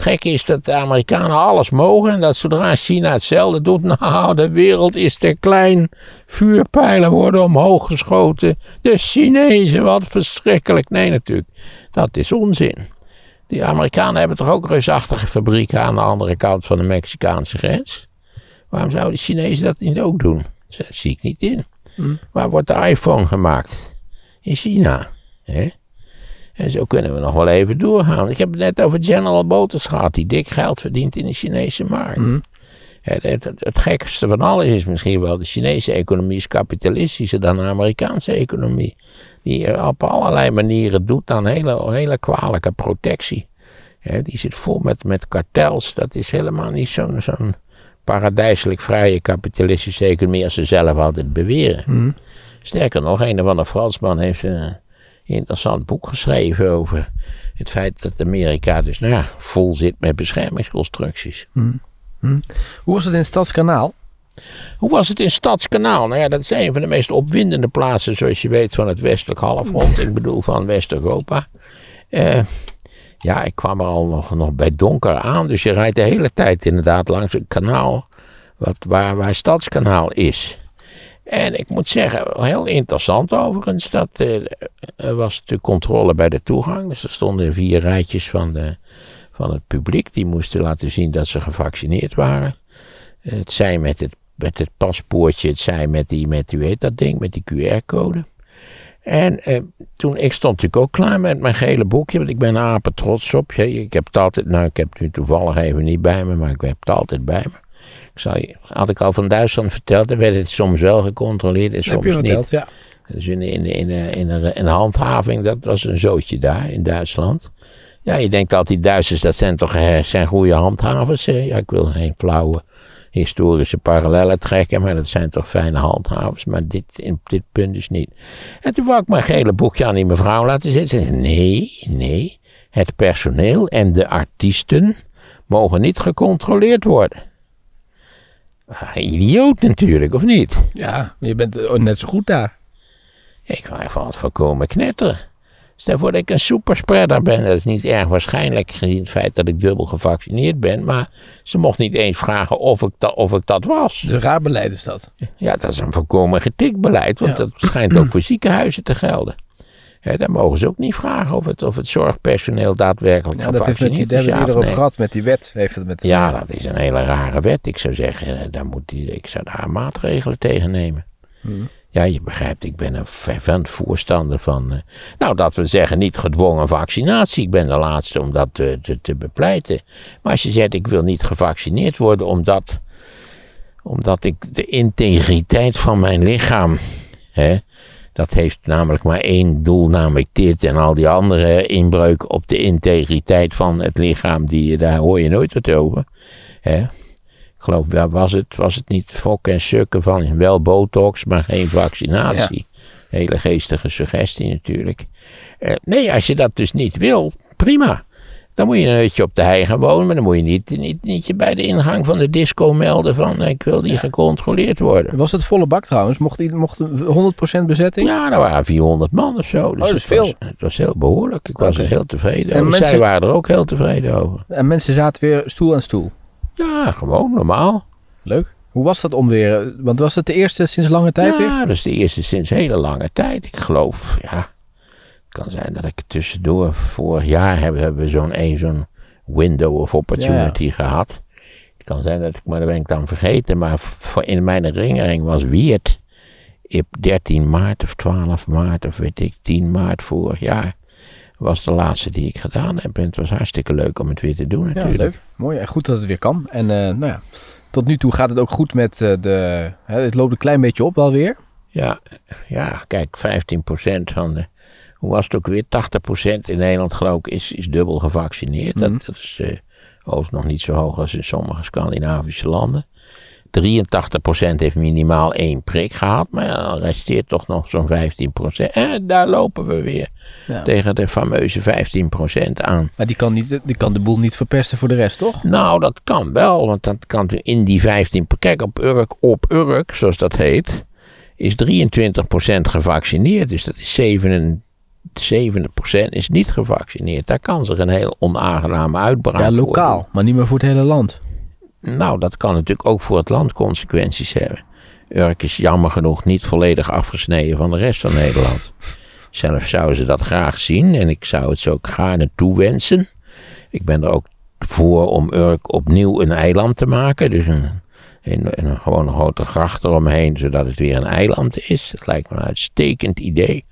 Het gekke is dat de Amerikanen alles mogen en dat zodra China hetzelfde doet, (laughs) nou, de wereld is te klein. Vuurpijlen worden omhoog geschoten. De Chinezen, wat verschrikkelijk. Nee, natuurlijk. Dat is onzin. Die Amerikanen hebben toch ook reusachtige fabrieken aan de andere kant van de Mexicaanse grens? Waarom zouden de Chinezen dat niet ook doen? Dat zie ik niet in. Hm. Waar wordt de iPhone gemaakt? In China. Hè? En zo kunnen we nog wel even doorgaan. Ik heb het net over General Motors gehad, die dik geld verdient in de Chinese markt. Mhm. Het, het, het, gekste van alles is misschien wel, de Chinese economie is kapitalistischer dan de Amerikaanse economie. Die op allerlei manieren doet aan hele, hele kwalijke protectie. die zit vol met, met kartels. Dat is helemaal niet zo'n zo'n paradijselijk vrije kapitalistische economie als ze zelf altijd beweren. Mhm. Sterker nog, een of de Fransman heeft... Uh, interessant boek geschreven over het feit dat Amerika dus nou ja, vol zit met beschermingsconstructies. Hmm. Hmm. Hoe was het in Stadskanaal? Hoe was het in Stadskanaal? Nou ja, dat is een van de meest opwindende plaatsen, zoals je weet, van het westelijk halfrond. (laughs) Ik bedoel van West-Europa. Uh, ja, ik kwam er al nog, nog bij donker aan. Dus je rijdt de hele tijd inderdaad langs een kanaal wat, waar, waar Stadskanaal is. En ik moet zeggen, heel interessant overigens, dat uh, er was natuurlijk controle bij de toegang. Dus er stonden vier rijtjes van, de, van het publiek, die moesten laten zien dat ze gevaccineerd waren. Het zij met het, met het paspoortje, het zij met die, met, u weet dat ding, met die QR-code. En eh, toen, ik stond natuurlijk ook klaar met mijn gele boekje, want ik ben apen trots op. Ik heb het altijd, nou ik heb het nu toevallig even niet bij me, maar ik heb het altijd bij me. Ik zal had ik al van Duitsland verteld, dan werd het soms wel gecontroleerd en soms heb je verteld, niet. Ja. Dus in, in, in, in, een, een handhaving, dat was een zootje daar in Duitsland. Ja, je denkt altijd, die Duitsers, dat zijn toch eh, zijn goede handhavers. Ja, ik wil geen flauwe historische parallellen trekken, maar dat zijn toch fijne handhavers. Maar dit, in dit punt dus niet. En toen wou ik mijn gele boekje aan die mevrouw laten zitten. Ze zei, nee, nee, het personeel en de artiesten mogen niet gecontroleerd worden. Ah, idioot natuurlijk, of niet? Ja, je bent eh, net zo goed daar. Ik ga even wat voorkomen knetteren. Stel voor dat ik een superspreader ben. Dat is niet erg waarschijnlijk gezien het feit dat ik dubbel gevaccineerd ben. Maar ze mocht niet eens vragen of ik, dat, of ik dat was. Een raar beleid is dat. Ja, dat is een voorkomen getikt beleid. Want dat schijnt ook voor ziekenhuizen te gelden. Dan mogen ze ook niet vragen of het, of het zorgpersoneel daadwerkelijk ja, gevaccineerd is. Dat hebben we het eerder over gehad met die wet. Heeft het met ja, dat is een hele rare wet. Ik zou zeggen, eh, daar moet die, ik zou daar maatregelen tegen nemen. Hmm. Ja, je begrijpt, ik ben een fervent voorstander van, uh, nou dat we zeggen, niet gedwongen vaccinatie. Ik ben de laatste om dat te, te, te bepleiten. Maar als je zegt, ik wil niet gevaccineerd worden omdat Omdat ik de integriteit van mijn lichaam. Hè, dat heeft namelijk maar één doel, namelijk dit. En al die andere inbreuken op de integriteit van het lichaam, die, daar hoor je nooit wat over. Hè. Ik geloof, was het, was het niet fokken en sukken van wel botox, maar geen vaccinatie. Hele geestige suggestie natuurlijk. Eh, nee, als je dat dus niet wil, prima. Dan moet je een hutje op de hei gaan wonen, maar dan moet je niet, niet, niet je bij de ingang van de disco melden van ik wil die gecontroleerd worden. Was het volle bak trouwens? Mocht, mocht 100% bezetting? Ja, er waren 400 man of zo. Dus oh, dat is veel. Was, het was heel behoorlijk. Ik was er heel tevreden en over. Zij waren er ook heel tevreden over. En mensen zaten weer stoel aan stoel? Ja, gewoon normaal. Leuk. Hoe was dat omweer? Want was het de eerste sinds lange tijd ja, weer? Ja, dat is de eerste sinds hele lange tijd. Ik geloof, ja, kan zijn dat ik tussendoor vorig jaar hebben, we zo'n zo'n window of opportunity gehad. Het kan zijn dat ik, maar dat ben ik dan vergeten, maar voor in mijn herinnering was Wiert op 13 maart of 12 maart of weet ik, 10 maart vorig jaar was de laatste die ik gedaan heb. En het was hartstikke leuk om het weer te doen natuurlijk. Ja, leuk. Mooi. En goed dat het weer kan. En uh, nou ja, tot nu toe gaat het ook goed met uh, de... Hè, het loopt een klein beetje op wel weer. Ja, ja kijk, 15% van de hoe was het ook weer? 80% in Nederland geloof ik is, is dubbel gevaccineerd. dat, mhm. dat, is uh, overigens nog niet zo hoog als in sommige Scandinavische landen. 83% heeft minimaal één prik gehad, maar dan resteert toch nog zo'n 15%. En daar lopen we weer tegen de fameuze 15% aan. Maar die kan, niet, die kan de boel niet verpesten voor de rest, toch? Nou, dat kan wel, want dat kan in die 15%. Kijk, op Urk, op Urk, zoals dat heet, is 23% gevaccineerd. Dus dat is 27 70% is niet gevaccineerd. Daar kan zich een heel onaangename uitbraak Ja, lokaal, maar niet meer voor het hele land. Nou, dat kan natuurlijk ook voor het land consequenties hebben. Urk is jammer genoeg niet volledig afgesneden van de rest van Nederland. Zelf zouden ze dat graag zien en ik zou het zo ook gaarne toewensen. Ik ben er ook voor om Urk opnieuw een eiland te maken. Dus een, een, een, gewoon een grote gracht eromheen, zodat het weer een eiland is. Dat lijkt me een uitstekend idee.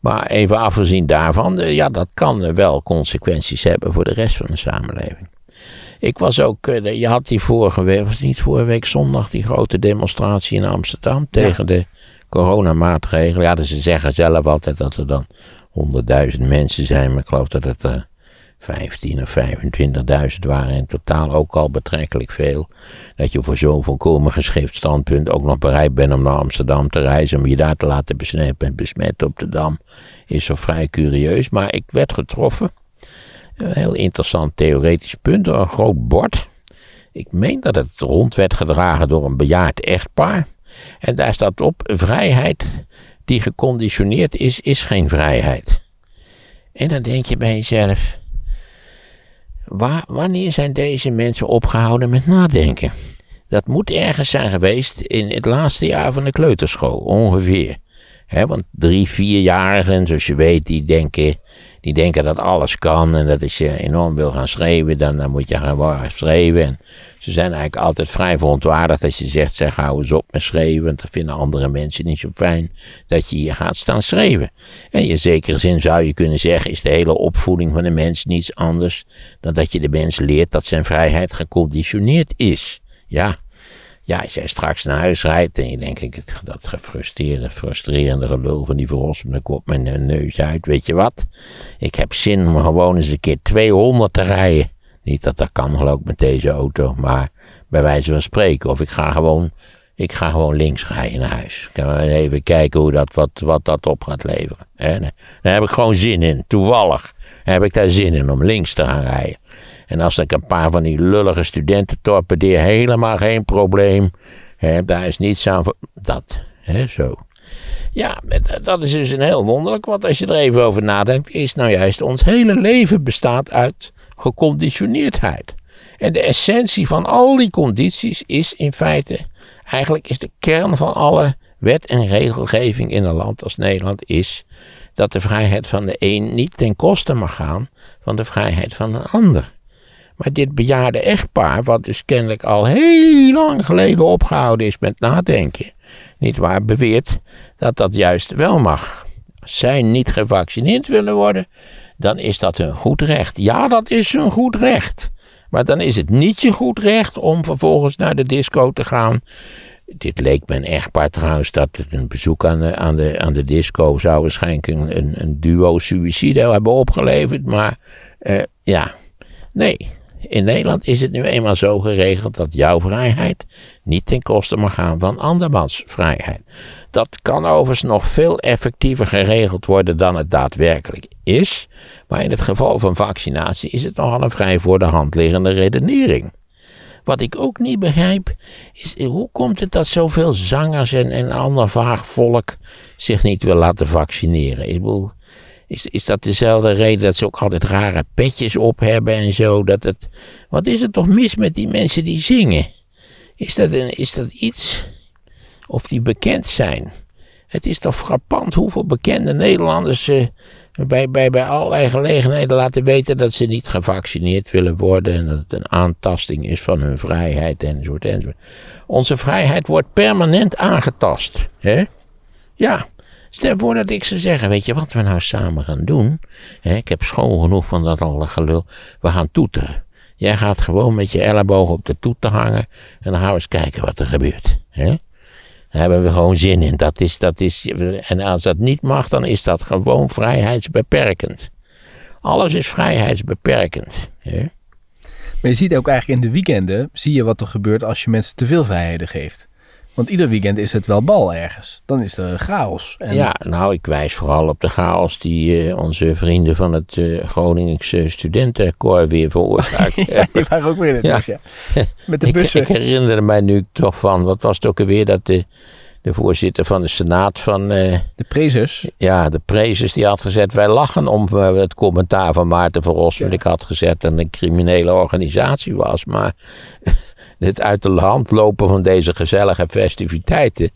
Maar even afgezien daarvan, eh, ja, dat kan wel consequenties hebben voor de rest van de samenleving. Ik was ook, eh, je had die vorige week, was niet vorige week zondag, die grote demonstratie in Amsterdam tegen de coronamaatregelen. Ja, dus ze zeggen zelf altijd dat er dan honderdduizend mensen zijn, maar ik geloof dat het 15 of 25.000 waren in totaal ook al betrekkelijk veel. Dat je voor zo'n volkomen geschift standpunt ook nog bereid bent om naar Amsterdam te reizen. Om je daar te laten besmetten, besmetten op de Dam. Is zo vrij curieus. Maar ik werd getroffen. Een heel interessant theoretisch punt door een groot bord. Ik meen dat het rond werd gedragen door een bejaard echtpaar. En daar staat op: vrijheid die geconditioneerd is, is geen vrijheid. En dan denk je bij jezelf Waar, wanneer zijn deze mensen opgehouden met nadenken? Dat moet ergens zijn geweest in het laatste jaar van de kleuterschool, ongeveer. want drie, vierjarigen, zoals je weet, die denken, die denken dat alles kan. En dat als je enorm wil gaan schrijven, dan, dan moet je gaan schrijven. En ze zijn eigenlijk altijd vrij verontwaardigd als je zegt, zeg hou eens op met schrijven. Want dat vinden andere mensen niet zo fijn dat je hier gaat staan schrijven. En in zekere zin zou je kunnen zeggen, is de hele opvoeding van de mens niets anders dan dat je de mens leert dat zijn vrijheid geconditioneerd is. Ja, ja, als jij straks naar huis rijdt en je denkt, ik, dat gefrustreerde, frustrerende gelul van die verrossende kop mijn neus uit, weet je wat? Ik heb zin om gewoon eens een keer 200 te rijden. Niet dat dat kan geloof ik met deze auto, maar bij wijze van spreken. Of ik ga gewoon, ik ga gewoon links rijden naar huis. Ik ga even kijken hoe dat, wat, wat dat op gaat leveren. Daar heb ik gewoon zin in. Toevallig heb ik daar zin in om links te gaan rijden. En als ik een paar van die lullige studenten torpedeer, helemaal geen probleem. Hè, daar is niets aan. Dat, hè, zo. Ja, dat is dus een heel wonderlijk, want als je er even over nadenkt, is nou juist ons hele leven bestaat uit geconditioneerdheid. En de essentie van al die condities is in feite, eigenlijk is de kern van alle wet en regelgeving in een land als Nederland, is dat de vrijheid van de een niet ten koste mag gaan van de vrijheid van een ander. Maar dit bejaarde echtpaar, wat dus kennelijk al heel lang geleden opgehouden is met nadenken, niet waar, beweert dat dat juist wel mag. Als zij niet gevaccineerd willen worden, dan is dat hun goed recht. Ja, dat is hun goed recht. Maar dan is het niet je goed recht om vervolgens naar de disco te gaan. Dit leek een echtpaar trouwens dat het een bezoek aan de, aan de, aan de disco zou waarschijnlijk een, een, duo suïcide hebben opgeleverd. Maar eh, ja, nee. In Nederland is het nu eenmaal zo geregeld dat jouw vrijheid niet ten koste mag gaan van andermans vrijheid. Dat kan overigens nog veel effectiever geregeld worden dan het daadwerkelijk is. Maar in het geval van vaccinatie is het nogal een vrij voor de hand liggende redenering. Wat ik ook niet begrijp, is hoe komt het dat zoveel zangers en, en ander vaag volk zich niet wil laten vaccineren? Ik bedoel, is, is dat dezelfde reden dat ze ook altijd rare petjes op hebben en zo? Dat het, wat is er toch mis met die mensen die zingen? Is dat, is dat iets of die bekend zijn? Het is toch frappant hoeveel bekende Nederlanders uh, bij, bij, bij allerlei gelegenheden laten weten dat ze niet gevaccineerd willen worden en dat het een aantasting is van hun vrijheid enzovoort enzovoort. Onze vrijheid wordt permanent aangetast. Hè? Ja, stel voor dat ik zou zeggen, weet je wat we nou samen gaan doen? Ik heb schoon genoeg van dat alle gelul. We gaan toeteren. Jij gaat gewoon met je elleboog op de toeter hangen en dan gaan we eens kijken wat er gebeurt. Daar hebben we gewoon zin in. Dat is, dat is, en als dat niet mag, dan is dat gewoon vrijheidsbeperkend. Alles is vrijheidsbeperkend. Maar je ziet ook eigenlijk in de weekenden, zie je wat er gebeurt als je mensen te veel vrijheden geeft. Want ieder weekend is het wel bal ergens. Dan is er chaos. En... Ja, nou, ik wijs vooral op de chaos die uh, onze vrienden van het uh, Groningse studentenkoor weer veroorzaakt. (laughs) ja, die waren ook weer in het ja. ja. (laughs) Met de bussen. Ik, ik herinner mij nu toch van, wat was het ook alweer, dat de, de voorzitter van de Senaat van... Uh, de Prezes? Ja, de Prezes, die had gezet, wij lachen om het commentaar van Maarten van Rossum. Ja. Ik had gezet dat een criminele organisatie was, maar het uit de hand lopen van deze gezellige festiviteiten.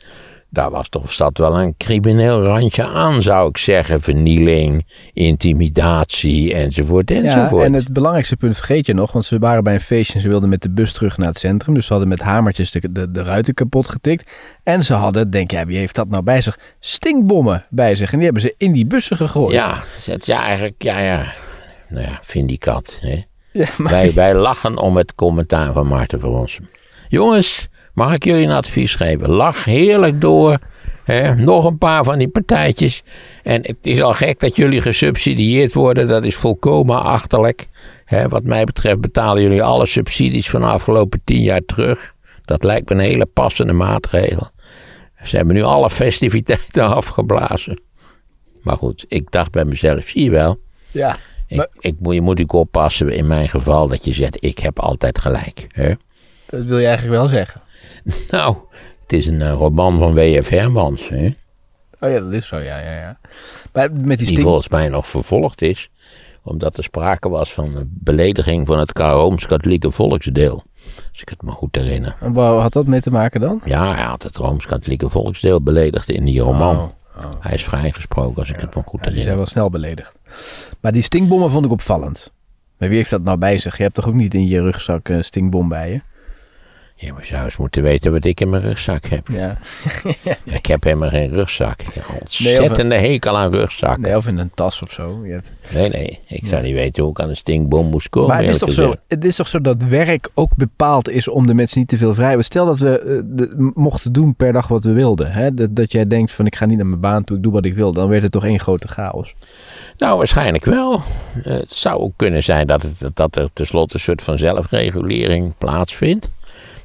Daar was toch wel een crimineel randje aan, zou ik zeggen. Vernieling, intimidatie, enzovoort, enzovoort. Ja, en het belangrijkste punt vergeet je nog, want ze waren bij een feestje en ze wilden met de bus terug naar het centrum. Dus ze hadden met hamertjes de, de, de ruiten kapot getikt. En ze hadden, denk jij, wie heeft dat nou bij zich? Stinkbommen bij zich. En die hebben ze in die bussen gegooid. Ja, ja eigenlijk, ja, ja. Nou ja, vindicat, hè. Ja, maar... wij, wij lachen om het commentaar van Maarten van Rossum. Jongens, mag ik jullie een advies geven? Lach heerlijk door. Nog een paar van die partijtjes. En het is al gek dat jullie gesubsidieerd worden. Dat is volkomen achterlijk. Wat mij betreft betalen jullie alle subsidies van de afgelopen tien jaar terug. Dat lijkt me een hele passende maatregel. Ze hebben nu alle festiviteiten (laughs) afgeblazen. Maar goed, ik dacht bij mezelf, zie je wel. Ja. Ik, ik, je moet ook oppassen in mijn geval dat je zegt, ik heb altijd gelijk. Hè? Dat wil je eigenlijk wel zeggen. (laughs) Nou, het is een uh, roman van W.F. Hermans. Hè? Oh ja, dat is zo, ja, ja, ja. Maar met die, die volgens mij nog vervolgd is, omdat er sprake was van een belediging van het Rooms-Katholieke volksdeel. Als ik het me goed herinner. En waar had dat mee te maken dan? Ja, hij had het Rooms-Katholieke volksdeel beledigd in die roman. Oh, oh. Hij is vrijgesproken, als ik het me goed herinner. die zijn wel snel beledigd. Maar die stinkbommen vond ik opvallend. Maar wie heeft dat nou bij zich? Je hebt toch ook niet in je rugzak een stinkbom bij je? Je zou eens moeten weten wat ik in mijn rugzak heb. Ja. (laughs) ik heb helemaal geen rugzak. Ik heb een ontzettende nee, hekel aan rugzakken. Nee, of in een tas of zo. Je hebt... Nee, nee. Ik zou niet weten hoe ik aan een stinkbom moest komen. Maar het is, toch zo, het is toch zo dat werk ook bepaald is om de mensen niet te veel vrij Stel dat we uh, de, mochten doen per dag wat we wilden. Hè? Dat, dat jij denkt van ik ga niet naar mijn baan toe, ik doe wat ik wil. Dan werd het toch één grote chaos. Nou, waarschijnlijk wel. Uh, het zou ook kunnen zijn dat, het, dat er tenslotte een soort van zelfregulering plaatsvindt.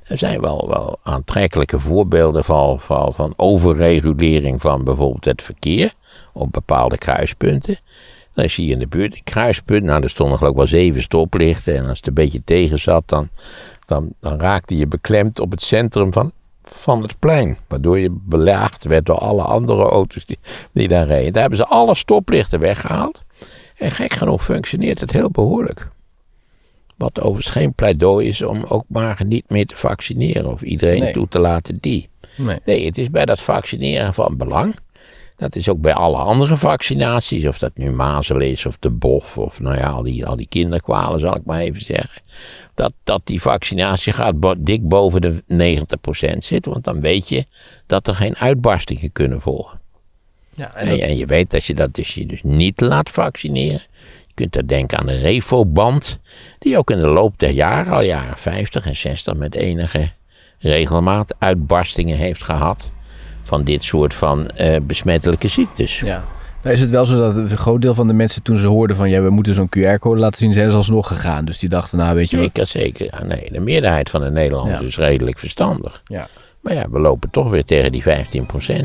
Er zijn wel, wel aantrekkelijke voorbeelden van, van, van overregulering van bijvoorbeeld het verkeer op bepaalde kruispunten. Dan zie je in de buurt een kruispunt, nou er stonden geloof ik wel zeven stoplichten en als het een beetje tegen zat, dan, dan, dan raakte je beklemd op het centrum van, van het plein. Waardoor je belaagd werd door alle andere auto's die, daar reden. Daar hebben ze alle stoplichten weggehaald. En gek genoeg functioneert het heel behoorlijk. Wat overigens geen pleidooi is om ook maar niet meer te vaccineren of iedereen toe te laten die. Nee. nee, het is bij dat vaccineren van belang. Dat is ook bij alle andere vaccinaties, of dat nu mazel is of de bof of nou ja, al die, al die kinderkwalen zal ik maar even zeggen. Dat, dat die vaccinatie gaat dik boven de 90% zit, want dan weet je dat er geen uitbarstingen kunnen volgen. Ja, en, en, je weet dat je dat dus, je dus niet laat vaccineren, Je kunt daar denken aan de Refoband, die ook in de loop der jaren, al jaren 50 en 60, met enige regelmaat uitbarstingen heeft gehad van dit soort van uh, besmettelijke ziektes. Ja. Nou is het wel zo dat een groot deel van de mensen toen ze hoorden van ja, we moeten zo'n QR-code laten zien, zijn ze alsnog gegaan. Dus die dachten, nou weet je Zeker, zeker. Ja, nee, de meerderheid van de Nederlanders is redelijk verstandig. Ja. Maar ja, we lopen toch weer tegen die 15%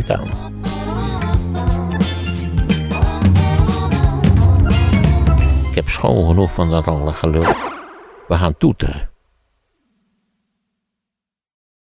aan. Heb schoon genoeg van dat alle gelul. We gaan toeteren.